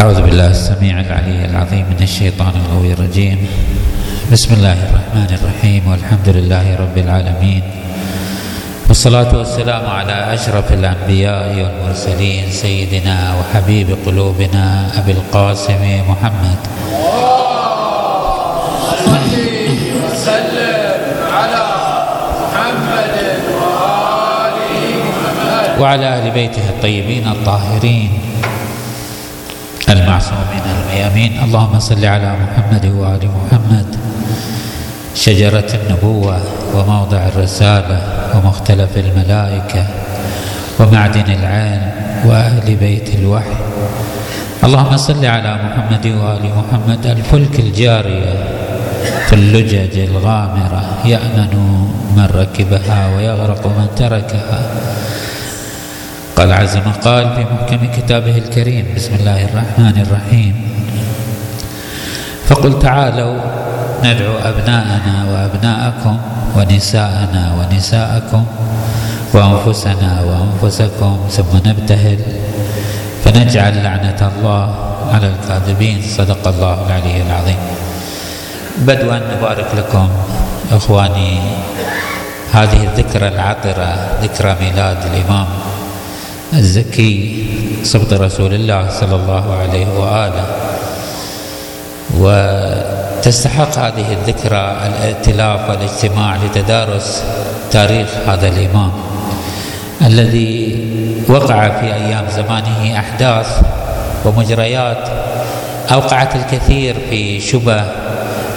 أعوذ بالله السميع العلي العظيم من الشيطان الغوي الرجيم. بسم الله الرحمن الرحيم. والحمد لله رب العالمين. والصلاة والسلام على أشرف الأنبياء والمرسلين سيدنا وحبيب قلوبنا أبي القاسم محمد. وعلى أهل بيته الطيبين الطاهرين. المعصومين الميامين اللهم صل على محمد وآل محمد. شجرة النبوة وموضع الرسالة ومختلف الملائكة ومعدن العلم وأهل بيت الوحي. اللهم صل على محمد وآل محمد. الفلك الجارية في اللجج الغامرة. يأمن من ركبها ويغرق من تركها. قال عز ما قال في محكم كتابه الكريم بسم الله الرحمن الرحيم. فقل تعالوا ندعو أبناءنا وأبناءكم ونساءنا ونساءكم وأنفسنا وأنفسكم ثم نبتهل فنجعل لعنة الله على الكاذبين. صدق الله العلي العظيم. بدوا نبارك لكم إخواني. هذه الذكرى العطرة ذكرى ميلاد الإمام الزكي سبط رسول الله صلى الله عليه وآله. وتستحق هذه الذكرى الائتلاف والاجتماع لتدارس تاريخ هذا الإمام الذي وقع في أيام زمانه أحداث ومجريات أوقعت الكثير في شبه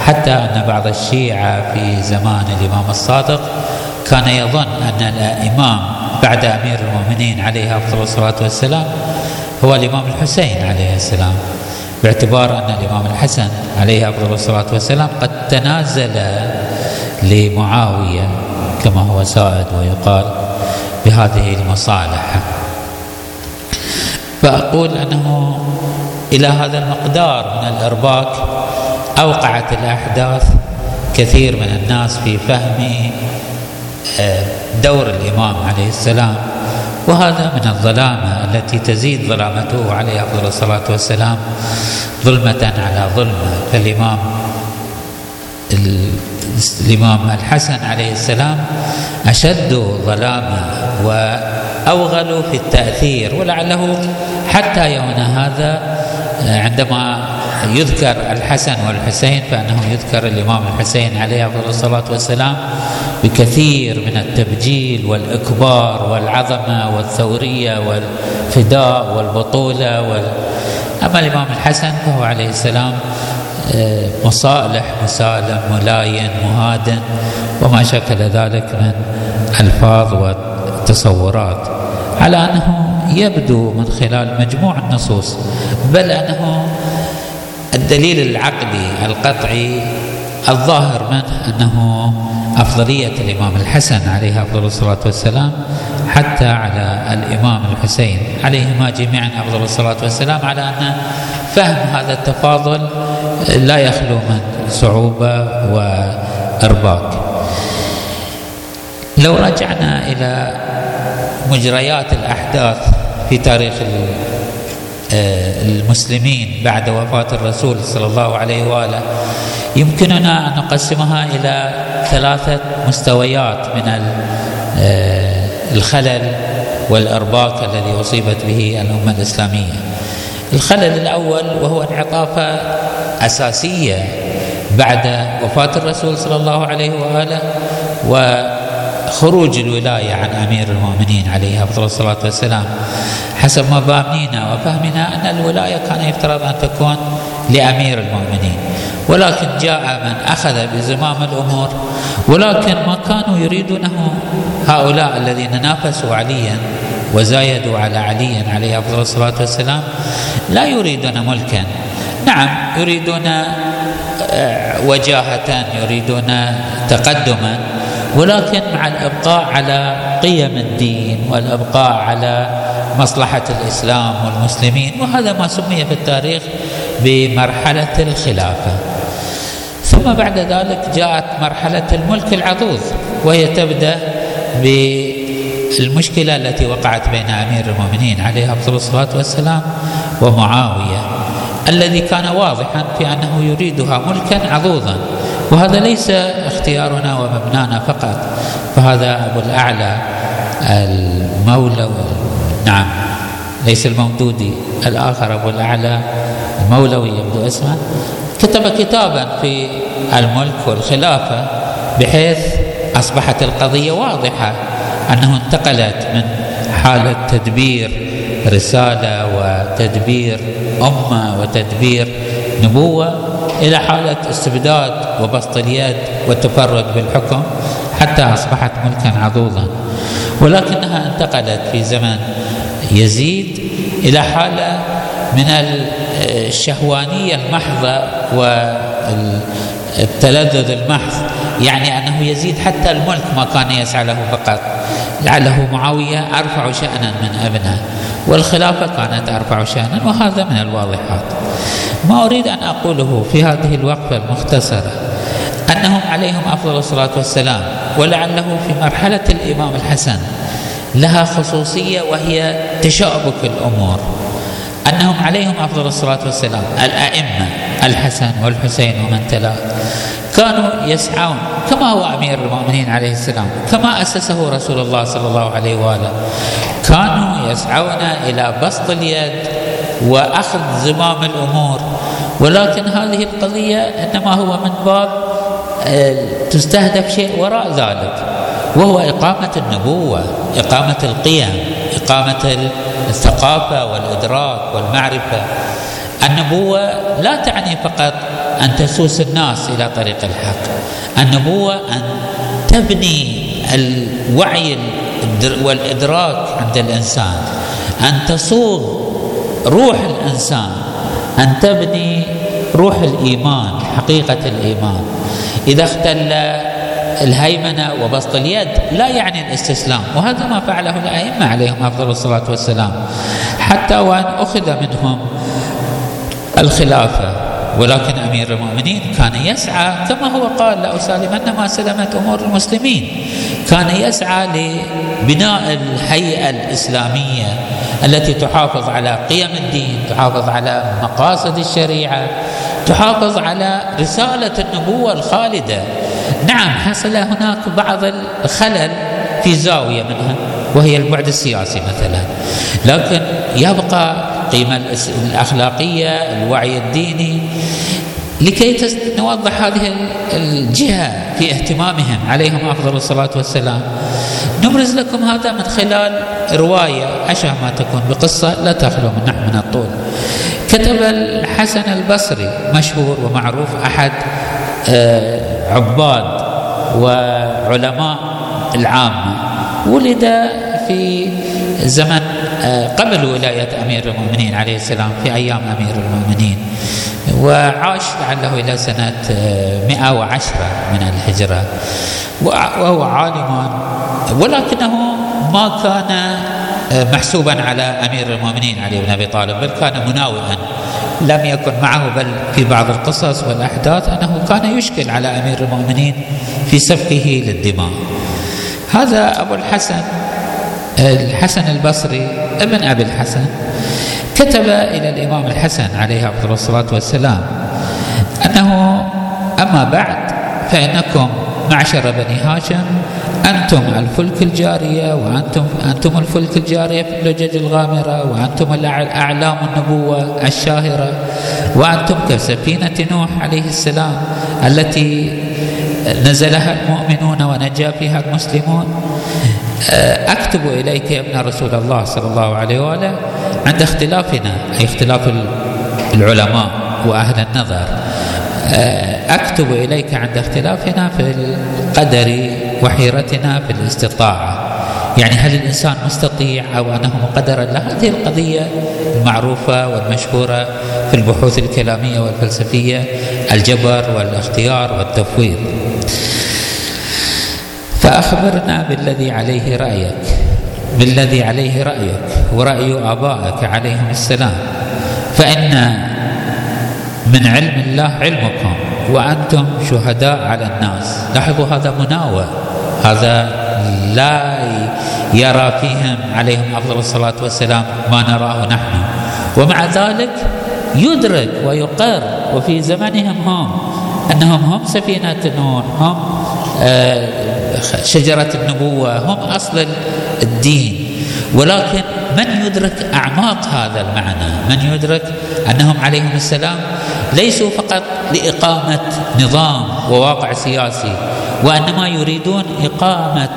حتى أن بعض الشيعة في زمان الإمام الصادق كان يظن أن الإمام بعد أمير المؤمنين عليه أفضل الصلاة والسلام هو الإمام الحسين عليه السلام باعتبار أن الإمام الحسن عليه أفضل الصلاة والسلام قد تنازل لمعاوية كما هو سائد ويقال بهذه المصالح فأقول أنه إلى هذا المقدار من الإرباك أوقعت الأحداث كثير من الناس في فهم دور الإمام عليه السلام. وهذا من الظلامة التي تزيد ظلامته عليه أفضل الصلاة والسلام ظلمة على ظلمة فالإمام الإمام الحسن عليه السلام أشد ظلامة وأوغل في التأثير. ولعله حتى يومنا هذا عندما يذكر الحسن والحسين فإنه يذكر الإمام الحسين عليه أفضل الصلاة والسلام بكثير من التبجيل والإكبار والعظمة والثورية والفداء والبطولة وال... أما الإمام الحسن فهو عليه السلام آه، مصالح مسالم ملاين مهادن وما شكل ذلك من ألفاظ وتصورات. على أنه يبدو من خلال مجموع النصوص بل أنه الدليل العقلي القطعي الظاهر منه أنه أفضلية الإمام الحسن عليه أفضل الصلاة والسلام حتى على الإمام الحسين عليهما جميعا أفضل الصلاة والسلام على أن فهم هذا التفاضل لا يخلو من صعوبة وإرباك. لو رجعنا إلى مجريات الأحداث في تاريخ المسلمين بعد وفاة الرسول صلى الله عليه وآله يمكننا أن نقسمها إلى ثلاثة مستويات من آه، الخلل والإرباك الذي أصيبت به الأمة الإسلامية. الخلل الأول وهو انعطافة أساسية بعد وفاة الرسول صلى الله عليه وآله وخروج الولاية عن أمير المؤمنين عليه أفضل الصلاة والسلام. حسب مبامنينا وفهمنا أن الولاية كان يفترض أن تكون لأمير المؤمنين. ولكن جاء من أخذ بزمام الأمور. ولكن ما كانوا يريدونه هؤلاء الذين نافسوا عليا وزايدوا على علي عليه أفضل الصلاة والسلام لا يريدون ملكا. نعم يريدون آه، وجاهة يريدون تقدما. ولكن مع الإبقاء على قيم الدين والإبقاء على مصلحة الإسلام والمسلمين وهذا ما سمي في التاريخ بمرحلة الخلافة. ثم بعد ذلك جاءت مرحلة الملك العضوض وهي تبدأ بالمشكلة التي وقعت بين أمير المؤمنين عليه أفضل الصلاة والسلام ومعاوية الذي كان واضحا في أنه يريدها ملكا عضوضا. وهذا ليس اختيارنا ومبنانا فقط فهذا أبو الأعلى المولى نعم ليس الموجودي الآخر أبو الأعلى المولوي يبدو اسمه. كتب كتابا في الملك والخلافة بحيث أصبحت القضية واضحة أنه انتقلت من حالة تدبير رسالة وتدبير أمة وتدبير نبوة إلى حالة استبداد وبسط اليد والتفرد بالحكم حتى أصبحت ملكا عضوضا. ولكنها انتقلت في زمن يزيد إلى حالة من الشهوانية المحضة والتلذذ المحض يعني أنه يزيد حتى الملك ما كان يسعى له فقط. لعله معاوية أرفع شأنا من ابنه والخلافة كانت أرفع شأنا وهذا من الواضحات. ما أريد أن أقوله في هذه الوقفة المختصرة أنهم عليهم أفضل الصلاة والسلام ولعله في مرحلة الإمام الحسن لها خصوصية وهي تشابك الأمور. أنهم عليهم أفضل الصلاة والسلام الأئمة الحسن والحسين ومن تلاه كانوا يسعون كما هو أمير المؤمنين عليه السلام كما أسسه رسول الله صلى الله عليه وآله. كانوا يسعون إلى بسط اليد وأخذ زمام الأمور. ولكن هذه القضية إنما هو من باب آه، تستهدف شيء وراء ذلك وهو إقامة النبوة إقامة القيم إقامة الثقافة والإدراك والمعرفة. النبوة لا تعني فقط أن تسوس الناس إلى طريق الحق. النبوة أن تبني الوعي والإدراك عند الإنسان. أن تصوغ روح الإنسان. أن تبني روح الإيمان حقيقة الإيمان. إذا اختل الهيمنة وبسط اليد لا يعني الاستسلام وهذا ما فعله الأئمة عليهم أفضل الصلاة والسلام. حتى وأن أخذ منهم الخلافة ولكن أمير المؤمنين كان يسعى كما هو قال لأسالمن ما سلمت أمور المسلمين. كان يسعى لبناء الهيئة الإسلامية التي تحافظ على قيم الدين تحافظ على مقاصد الشريعة تحافظ على رسالة النبوة الخالدة. نعم حصل هناك بعض الخلل في زاوية منها وهي البعد السياسي مثلا. لكن يبقى القيمة الأخلاقية الوعي الديني لكي نوضح هذه الجهة في اهتمامهم عليهم أفضل الصلاة والسلام. نبرز لكم هذا من خلال رواية أشبه ما تكون بقصة لا تخلو من نحو من الطول. كتب الحسن البصري مشهور ومعروف أحد آه، عباد وعلماء العامة ولد في زمن آه، قبل ولاية أمير المؤمنين عليه السلام في أيام أمير المؤمنين. وعاش لعله إلى سنة 110 آه، من الهجرة. وهو عالم ولكنه ما كان آه، محسوبا على أمير المؤمنين علي بن أبي طالب بل كان مناوئا. لم يكن معه بل في بعض القصص والأحداث أنه كان يشكل على أمير المؤمنين في سفكه للدماء. هذا أبو الحسن الحسن البصري ابن أبي الحسن كتب إلى الإمام الحسن عليه أفضل الصلاة والسلام أنه أما بعد فإنكم معشر بني هاشم أنتم الفلك الجارية وأنتم أنتم الفلك الجارية في اللجج الغامرة وأنتم أعلام النبوة الشاهرة وأنتم كسفينة نوح عليه السلام التي نزلها المؤمنون ونجا فيها المسلمون. آه، أكتب إليك يا ابن رسول الله صلى الله عليه وآله عند اختلافنا أي اختلاف العلماء وأهل النظر. آه، أكتب إليك عند اختلافنا في القدر وحيرتنا في الاستطاعة. يعني هل الإنسان مستطيع أو أنه مقدر له هذه القضية المعروفة والمشهورة في البحوث الكلامية والفلسفية الجبر والاختيار والتفويض؟ فأخبرنا بالذي عليه رأيك بالذي عليه رأيك ورأي آبائك عليهم السلام. فإن من علم الله علمكم وأنتم شهداء على الناس. لاحظوا هذا مناوى هذا لا يرى فيهم عليهم أفضل الصلاة والسلام ما نراه نحن ومع ذلك يدرك ويقر وفي زمنهم هم أنهم هم سفينة نوح هم آه، شجرة النبوة هم أصل الدين. ولكن من يدرك أعماق هذا المعنى؟ من يدرك أنهم عليهم السلام؟ ليسوا فقط لإقامة نظام وواقع سياسي. وإنما يريدون إقامة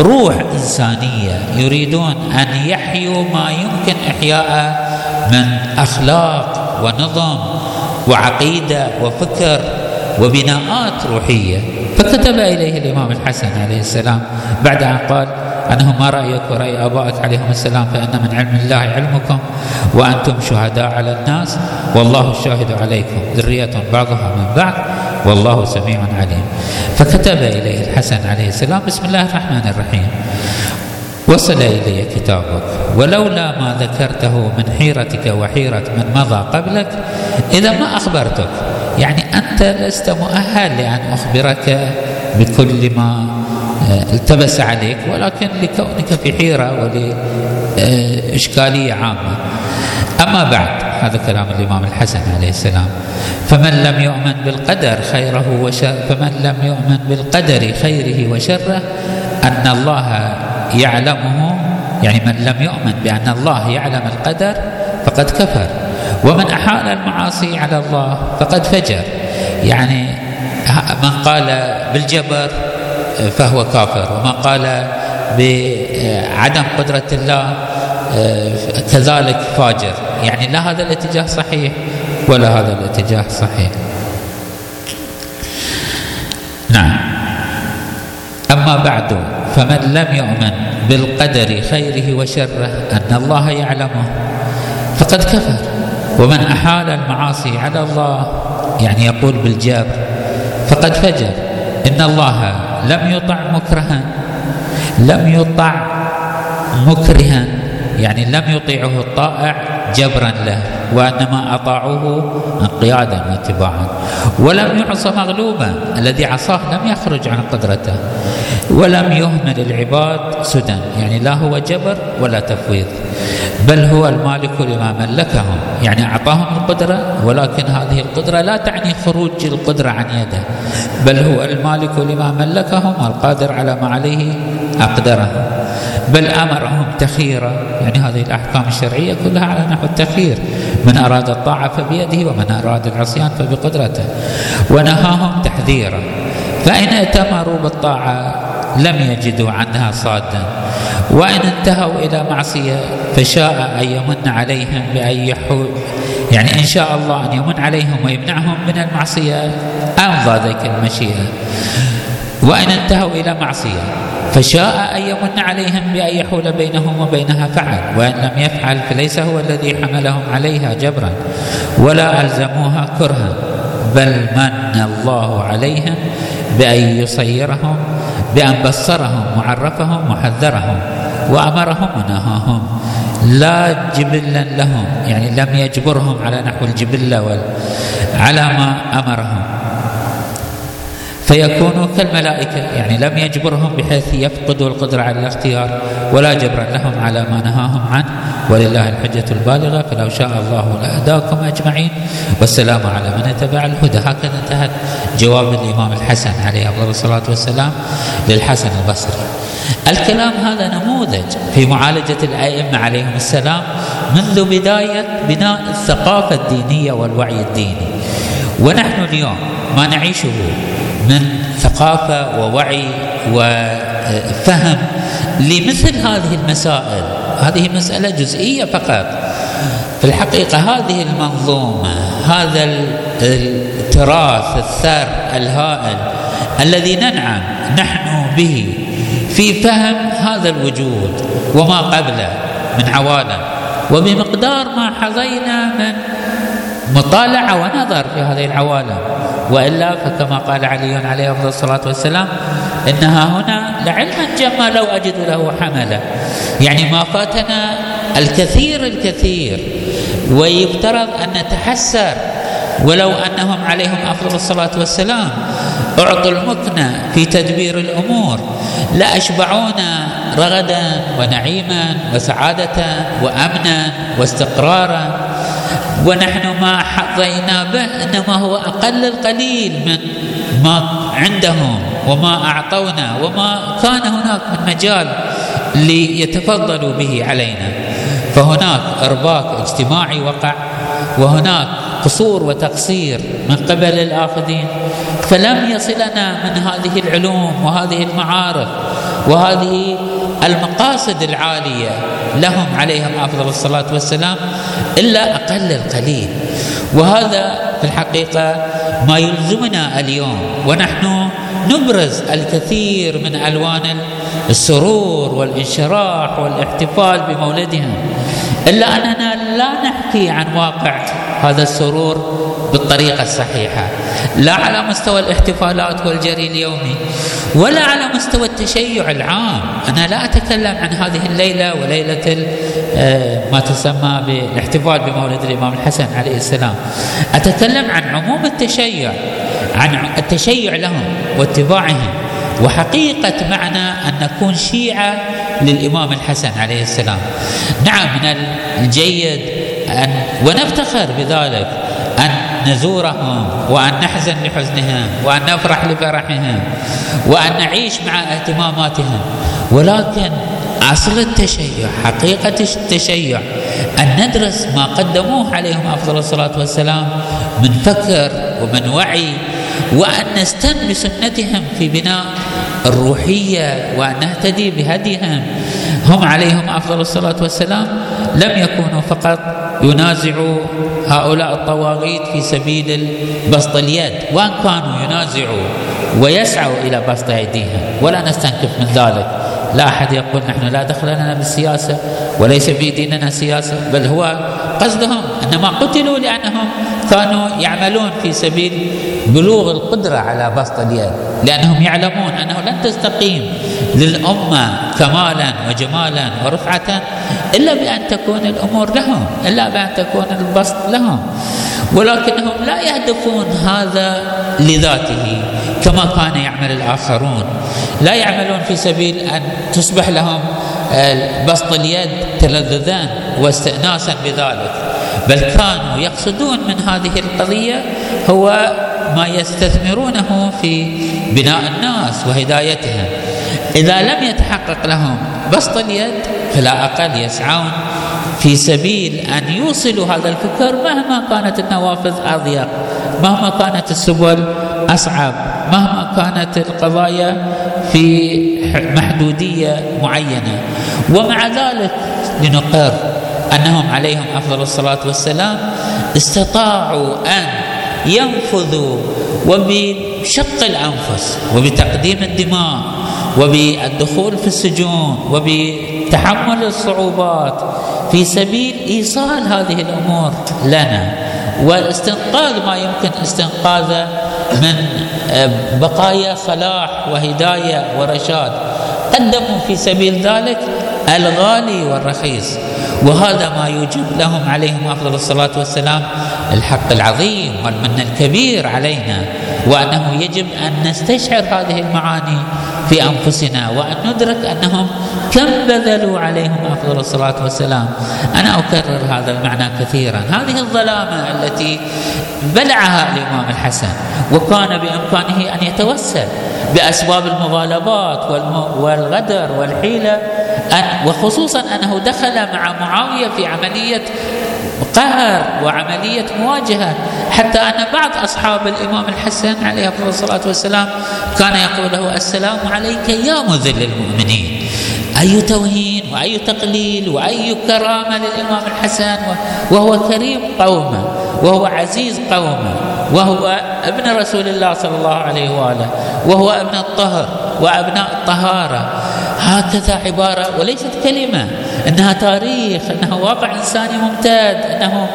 روح إنسانية يريدون أن يحيوا ما يمكن إحياءه من أخلاق ونظم وعقيدة وفكر وبناءات روحية. فكتب إليه الإمام الحسن عليه السلام بعد أن قال أنه ما رأيك ورأي آبائك عليهم السلام فإن من علم الله علمكم وأنتم شهداء على الناس والله الشاهد عليكم. ذرية بعضها من بعض. والله سميع عليم. فكتب إليه الحسن عليه السلام بسم الله الرحمن الرحيم. وصل إلي كتابك. ولولا ما ذكرته من حيرتك وحيرة من مضى قبلك إذا ما أخبرتك. يعني أنت لست مؤهل لأن أخبرك بكل ما التبس عليك ولكن لكونك في حيرة ولإشكالية عامة. أما بعد هذا كلام الإمام الحسن عليه السلام. فمن لم يؤمن بالقدر خيره وشر فمن لم يؤمن بالقدر خيره وشره أن الله يعلمه يعني من لم يؤمن بأن الله يعلم القدر فقد كفر. ومن أحال المعاصي على الله فقد فجر. يعني من قال بالجبر فهو كافر. ومن قال بعدم قدرة الله كذلك فاجر. يعني لا هذا الاتجاه صحيح ولا هذا الاتجاه صحيح. نعم. أما بعد فمن لم يؤمن بالقدر خيره وشره أن الله يعلمه فقد كفر. ومن أحال المعاصي على الله يعني يقول بالجبر فقد فجر. إن الله لم يطع مكرها. لم يطع مكرها. يعني لم يطيعه الطائع جبرا له وإنما أطاعوه انقيادا واتباعا. ولم يعص مغلوبا الذي عصاه لم يخرج عن قدرته. ولم يهمل العباد سدى. يعني لا هو جبر ولا تفويض. بل هو المالك لما ملكهم يعني أعطاهم القدرة ولكن هذه القدرة لا تعني خروج القدرة عن يده بل هو المالك لما ملكهم القادر على ما عليه اقدرهم بل أمرهم تخييرا يعني هذه الأحكام الشرعية كلها على نحو التخيير من أراد الطاعة فبيده ومن أراد العصيان فبقدرته ونهاهم تحذيرا فإن ائتمروا بالطاعة لم يجدوا عنها صادا. وإن انتهوا إلى معصية فشاء أن يمن عليهم بأن يحول يعني إن شاء الله أن يمن عليهم ويمنعهم من المعصية. أمضى ذيك المشيئة. وإن انتهوا إلى معصية فشاء أن يمن عليهم بأن يحول بينهم وبينها فعل. وإن لم يفعل فليس هو الذي حملهم عليها جبرا ولا ألزموها كرها. بل من الله عليهم بأن يصيرهم بأن بصرهم وعرفهم وحذرهم وأمرهم ونهاهم. لا جبلا لهم يعني لم يجبرهم على نحو الجبلة على ما أمرهم. فيكونوا كالملائكة يعني لم يجبرهم بحيث يفقدوا القدرة على الاختيار ولا جبرا لهم على ما نهاهم عنه. ولله الحجة البالغة فلو شاء الله لهداكم أجمعين. والسلام على من اتبع الهدى. هكذا انتهت جواب الإمام الحسن عليه أفضل الصلاة والسلام للحسن البصري. الكلام هذا نموذج في معالجة الأئمة عليهم السلام منذ بداية بناء الثقافة الدينية والوعي الديني. ونحن اليوم ما نعيشه من ثقافة ووعي وفهم لمثل هذه المسائل. هذه مسألة جزئية فقط. في الحقيقة هذه المنظومة هذا التراث الثر الهائل الذي ننعم نحن به في فهم هذا الوجود وما قبله من عوالم. وبمقدار ما حظينا من مطالعة ونظر في هذه العوالم. وإلا فكما قال علي عليه افضل الصلاة والسلام انها هنا لعلما جما لو أجد له حملا. يعني ما فاتنا الكثير الكثير ويفترض أن نتحسر ولو أنهم عليهم أفضل الصلاة والسلام. أعطوا المكنة في تدبير الأمور. لاشبعونا رغدا ونعيما وسعادة وامنا واستقرارا. ونحن ما حظينا به إنما هو أقل القليل من ما عندهم وما أعطونا وما كان هناك من مجال ليتفضلوا به علينا. فهناك إرباك اجتماعي وقع وهناك قصور وتقصير من قبل الآخذين. فلم يصلنا من هذه العلوم وهذه المعارف وهذه المقاصد العالية لهم عليهم أفضل الصلاة والسلام إلا أقل القليل. وهذا في الحقيقة ما يلزمنا اليوم ونحن نبرز الكثير من ألوان السرور والانشراح والاحتفال بمولدهم. إلا أننا لا نحكي عن واقع هذا السرور بالطريقة الصحيحة. لا على مستوى الاحتفالات والجري اليومي ولا على مستوى التشيع العام. أنا لا أتكلم عن هذه الليلة وليلة آه، ما تسمى بالاحتفال بمولد الإمام الحسن عليه السلام. أتكلم عن عموم التشيع عن التشيع لهم واتباعهم وحقيقة معنى أن نكون شيعة للإمام الحسن عليه السلام. نعم من الجيد أن ونفتخر بذلك. أن نزورهم وأن نحزن لحزنهم وأن نفرح لفرحهم وأن نعيش مع اهتماماتهم. ولكن أصل التشيع حقيقة التشيع أن ندرس ما قدموه عليهم أفضل الصلاة والسلام من فكر ومن وعي وأن نستن بسنتهم في بناء الروحية وأن نهتدي بهديهم. هم عليهم أفضل الصلاة والسلام لم يكونوا فقط ينازعوا هؤلاء الطواغيت في سبيل بسط اليد وأن كانوا ينازعوا ويسعوا إلى بسط أيديهم ولا نستنكف من ذلك. لا أحد يقول نحن لا دخل لنا بالسياسة وليس في ديننا سياسة بل هو قصدهم. أنما قتلوا لأنهم كانوا يعملون في سبيل بلوغ القدرة على بسط اليد لأنهم يعلمون أنه لن تستقيم للأمة كمالا وجمالا ورفعة إلا بأن تكون الأمور لهم إلا بأن تكون البسط لهم. ولكنهم لا يهدفون هذا لذاته كما كان يعمل الآخرون. لا يعملون في سبيل أن تصبح لهم بسط اليد تلذذا واستئناسا بذلك. بل كانوا يقصدون من هذه القضية هو ما يستثمرونه في بناء الناس وهدايتهم. إذا لم يتحقق لهم بسط اليد فلا أقل يسعون في سبيل أن يوصلوا هذا الفكر مهما كانت النوافذ أضيق مهما كانت السبل أصعب مهما كانت القضايا في محدودية معينة. ومع ذلك لنقر أنهم عليهم أفضل الصلاة والسلام استطاعوا أن ينفذوا وبشق الأنفس وبتقديم الدماء وبالدخول في السجون وبتحمل الصعوبات في سبيل إيصال هذه الأمور لنا. واستنقاذ ما يمكن استنقاذه من آه، بقايا صلاح وهدايه ورشاد. قدموا في سبيل ذلك الغالي والرخيص. وهذا ما يوجب لهم عليهم أفضل الصلاة والسلام الحق العظيم والمن الكبير علينا. وأنه يجب أن نستشعر هذه المعاني في أنفسنا وأن ندرك أنهم كم بذلوا عليهم أفضل الصلاة والسلام. أنا أكرر هذا المعنى كثيرا. هذه الظلامة التي بلعها الإمام الحسن وكان بإمكانه أن يتوسل بأسباب المغالبات والغدر والحيلة وخصوصا أنه دخل مع معاوية في عملية قهر وعملية مواجهة. حتى أن بعض أصحاب الإمام الحسن عليه الصلاة والسلام كان يقول له السلام عليك يا مذل المؤمنين. أي توهين وأي تقليل وأي كرامة للإمام الحسن؟ وهو كريم قومه وهو عزيز قومه وهو ابن رسول الله صلى الله عليه وآله وهو ابن الطهر وأبناء الطهارة. هكذا عبارة وليست كلمة. إنها تاريخ انها واقع إنساني ممتد إنه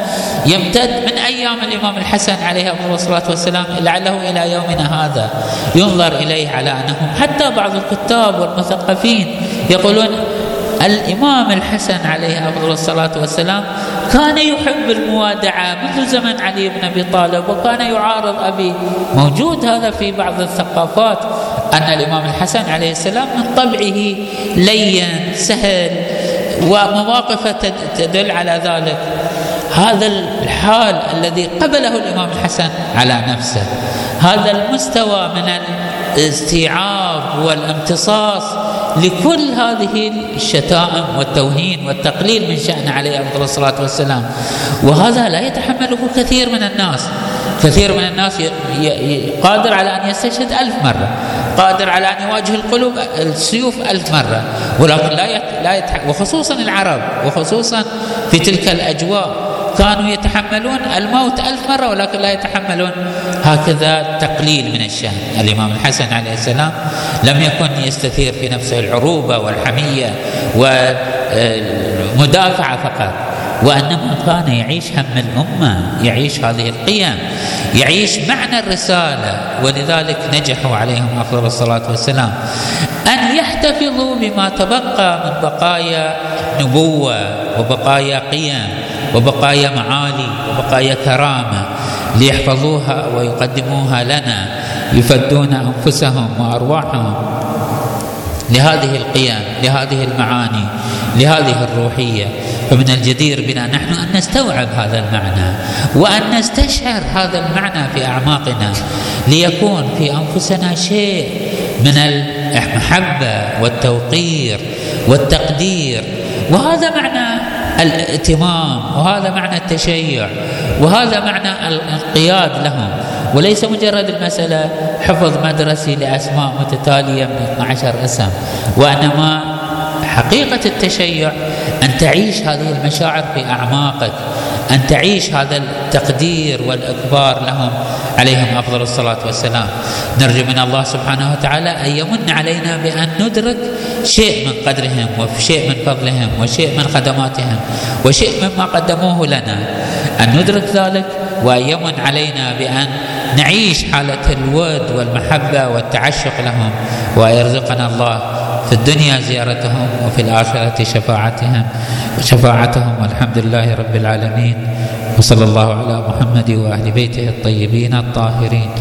يمتد من أيام الإمام الحسن عليه افضل الصلاة والسلام لعله إلى يومنا هذا. ينظر إليه على انه حتى بعض الكتاب والمثقفين يقولون الإمام الحسن عليه أفضل الصلاة والسلام كان يحب الموادعة منذ زمن علي بن أبي طالب وكان يعارض أبي. موجود هذا في بعض الثقافات. أن الإمام الحسن عليه السلام من طبعه لين سهل ومواقفه تدل على ذلك. هذا الحال الذي قبله الإمام الحسن على نفسه. هذا المستوى من الاستيعاب والامتصاص لكل هذه الشتائم والتوهين والتقليل من شأن عليه أفضل الصلاة والسلام. وهذا لا يتحمله كثير من الناس. كثير من الناس قادر على أن يستشهد ألف مرة. قادر على أن يواجه القلوب السيوف ألف مرة. ولكن لا لا. وخصوصا العرب وخصوصا في تلك الأجواء كانوا يتحملون الموت ألف مرة ولكن لا يتحملون هكذا تقليل من الشأن الإمام الحسن عليه السلام لم يكن يستثير في نفسه العروبة والحمية والمدافعة فقط وإنما كان يعيش هم الأمة يعيش هذه القيم يعيش معنى الرسالة. ولذلك نجحوا عليهم افضل الصلاة والسلام أن يحتفظوا بما تبقى من بقايا نبوة وبقايا قيم. وبقايا معالي وبقايا كرامة ليحفظوها ويقدموها لنا يفدون أنفسهم وأرواحهم لهذه القيم لهذه المعاني لهذه الروحية. فمن الجدير بنا نحن أن نستوعب هذا المعنى وأن نستشعر هذا المعنى في أعماقنا ليكون في أنفسنا شيء من المحبة والتوقير والتقدير. وهذا معنى الائتمام وهذا معنى التشيع وهذا معنى الانقياد لهم. وليس مجرد المسألة حفظ مدرسي لأسماء متتالية من 12 اسم وإنما حقيقة التشيع أن تعيش هذه المشاعر في أعماقك أن تعيش هذا التقدير والإكبار لهم عليهم أفضل الصلاة والسلام. نرجو من الله سبحانه وتعالى أن يمن علينا بأن ندرك شيء من قدرهم وشيء من فضلهم وشيء من خدماتهم وشيء مما قدموه لنا. أن ندرك ذلك وأن يمن علينا بأن نعيش حالة الود والمحبة والتعشق لهم. ويرزقنا الله في الدنيا زيارتهم وفي الآخرة شفاعتهم شفاعتهم والحمد لله رب العالمين. وصلى الله على محمد وأهل بيته الطيبين الطاهرين.